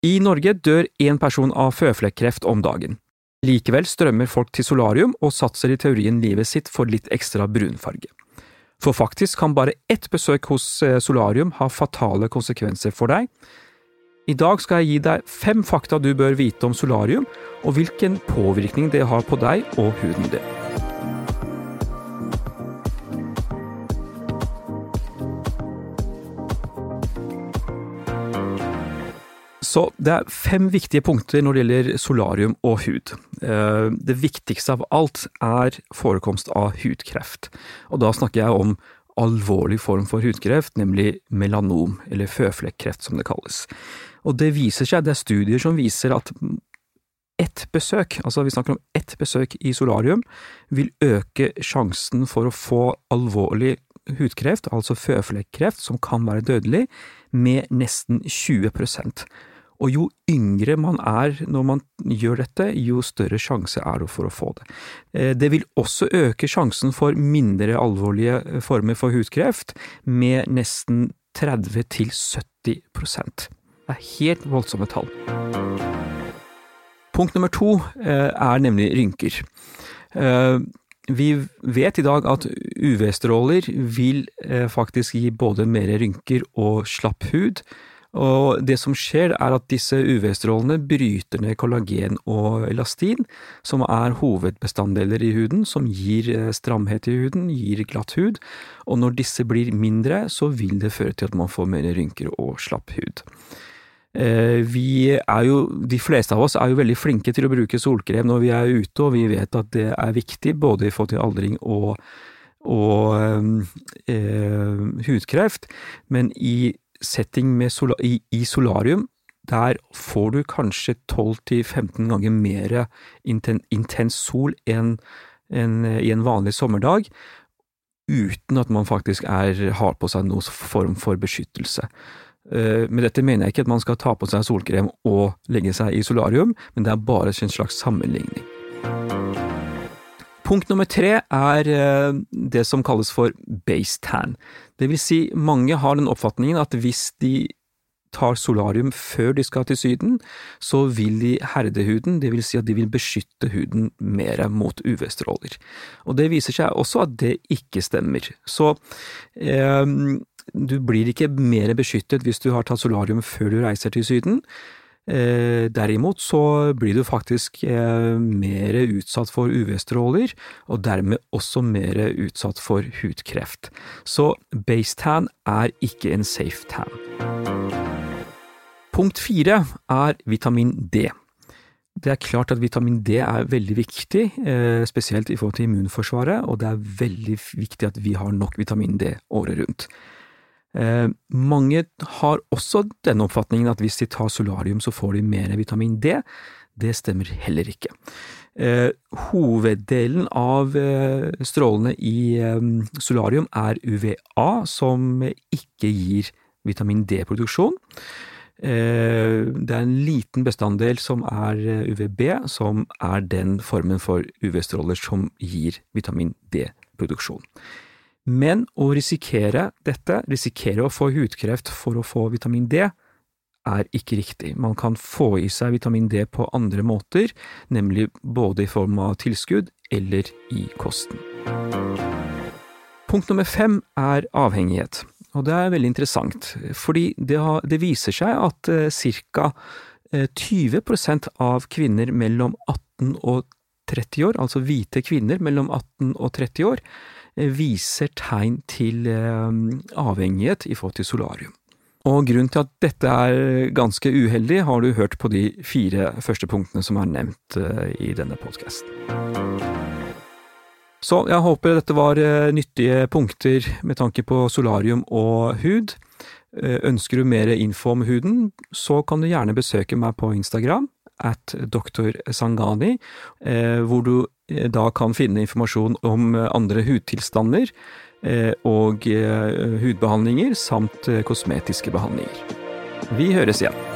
I Norge dør én person av føflekkreft om dagen. Likevel strømmer folk til solarium og satser i teorien livet sitt for litt ekstra brunfarge. For faktisk kan bare ett besøk hos eh, solarium ha fatale konsekvenser for deg. I dag skal jeg gi deg fem fakta du bør vite om solarium, og hvilken påvirkning det har på deg og huden din. Så det er fem viktige punkter når det gjelder solarium og hud. Eh, det viktigste av alt er forekomst av hudkreft. Og da snakker jeg om alvorlig form for hudkreft, nemlig melanom, eller føflekkreft som det kalles. Og det viser seg, det er studier som viser at ett besøk, altså vi snakker om ett besøk i solarium, vil øke sjansen for å få alvorlig hudkreft, altså føflekkreft, som kan være dødelig, med nesten 20 og jo yngre man er når man gjør dette, jo større sjanse er det for å få det. Eh, det vil også øke sjansen for mindre alvorlige eh, former for hudkreft med nesten 30 til 70 Det er helt voldsomme tall. Punkt nummer to eh, er nemlig rynker. Vi vet i dag at UV-stråler vil faktisk gi både mer rynker og slapp hud, og det som skjer, er at disse UV-strålene bryter ned kollagen og elastin, som er hovedbestanddeler i huden, som gir eh, stramhet i huden, gir glatt hud, og når disse blir mindre, så vil det føre til at man får mer rynker og slapp hud. Eh, vi er jo, de fleste av oss er jo veldig flinke til å bruke solkrem når vi er ute, og vi vet at det er viktig både i forhold til aldring og, og eh, hudkreft, men i setting sola i, i, solarium, der får du kanskje 12-15 ganger mer inten intens sol enn en, i en vanlig sommerdag, uten at man faktisk er, har på seg noen form for beskyttelse. Uh, med dette mener jeg ikke at man skal ta på seg solkrem og legge seg i solarium, men det er bare en slags sammenligning. Punkt nummer tre er uh, det som kalles for base tan. Det vil si, mange har den oppfatningen at hvis de tar solarium før de skal til Syden, så vil de herde huden, det vil si at de vil beskytte huden mer mot UV-stråler. Og det viser seg også at det ikke stemmer. Så eh, du blir ikke mer beskyttet hvis du har tatt solarium før du reiser til Syden. Eh, derimot så blir du faktisk eh, mer utsatt for UV-stråler, og dermed også mer utsatt for hudkreft. Så base-tan er ikke en safe tan. Punkt fire er vitamin D. Det er klart at vitamin D er veldig viktig, eh, spesielt i forhold til immunforsvaret, og det er veldig viktig at vi har nok vitamin D året rundt. Eh, mange har også den oppfatningen at hvis de tar solarium, så får de mer vitamin D. Det stemmer heller ikke. Eh, hoveddelen av eh, strålene i eh, solarium er UVA, som ikke gir vitamin D-produksjon. Eh, det er en liten bestanddel som er eh, UVB, som er den formen for UV-stråler som gir vitamin D-produksjon. Men å risikere dette, risikere å få hudkreft for å få vitamin D, er ikke riktig. Man kan få i seg vitamin D på andre måter, nemlig både i form av tilskudd eller i kosten. Punkt nummer fem er avhengighet, og det er veldig interessant, fordi det, har, det viser seg at eh, ca. 20 eh, av kvinner mellom 18 og 30 år, altså hvite kvinner mellom 18 og 30 år, viser tegn til eh, avhengighet i forhold til solarium. Og grunnen til at dette er ganske uheldig, har du hørt på de fire første punktene som er nevnt eh, i denne podkasten. Så jeg håper dette var nyttige punkter med tanke på solarium og hud. Ønsker du mer info om huden, så kan du gjerne besøke meg på Instagram, at Dr. Sangani, hvor du Eh, da kan finne informasjon om eh, andre hudtilstander eh, og hudbehandlinger samt kosmetiske behandlinger. Vi høres igjen.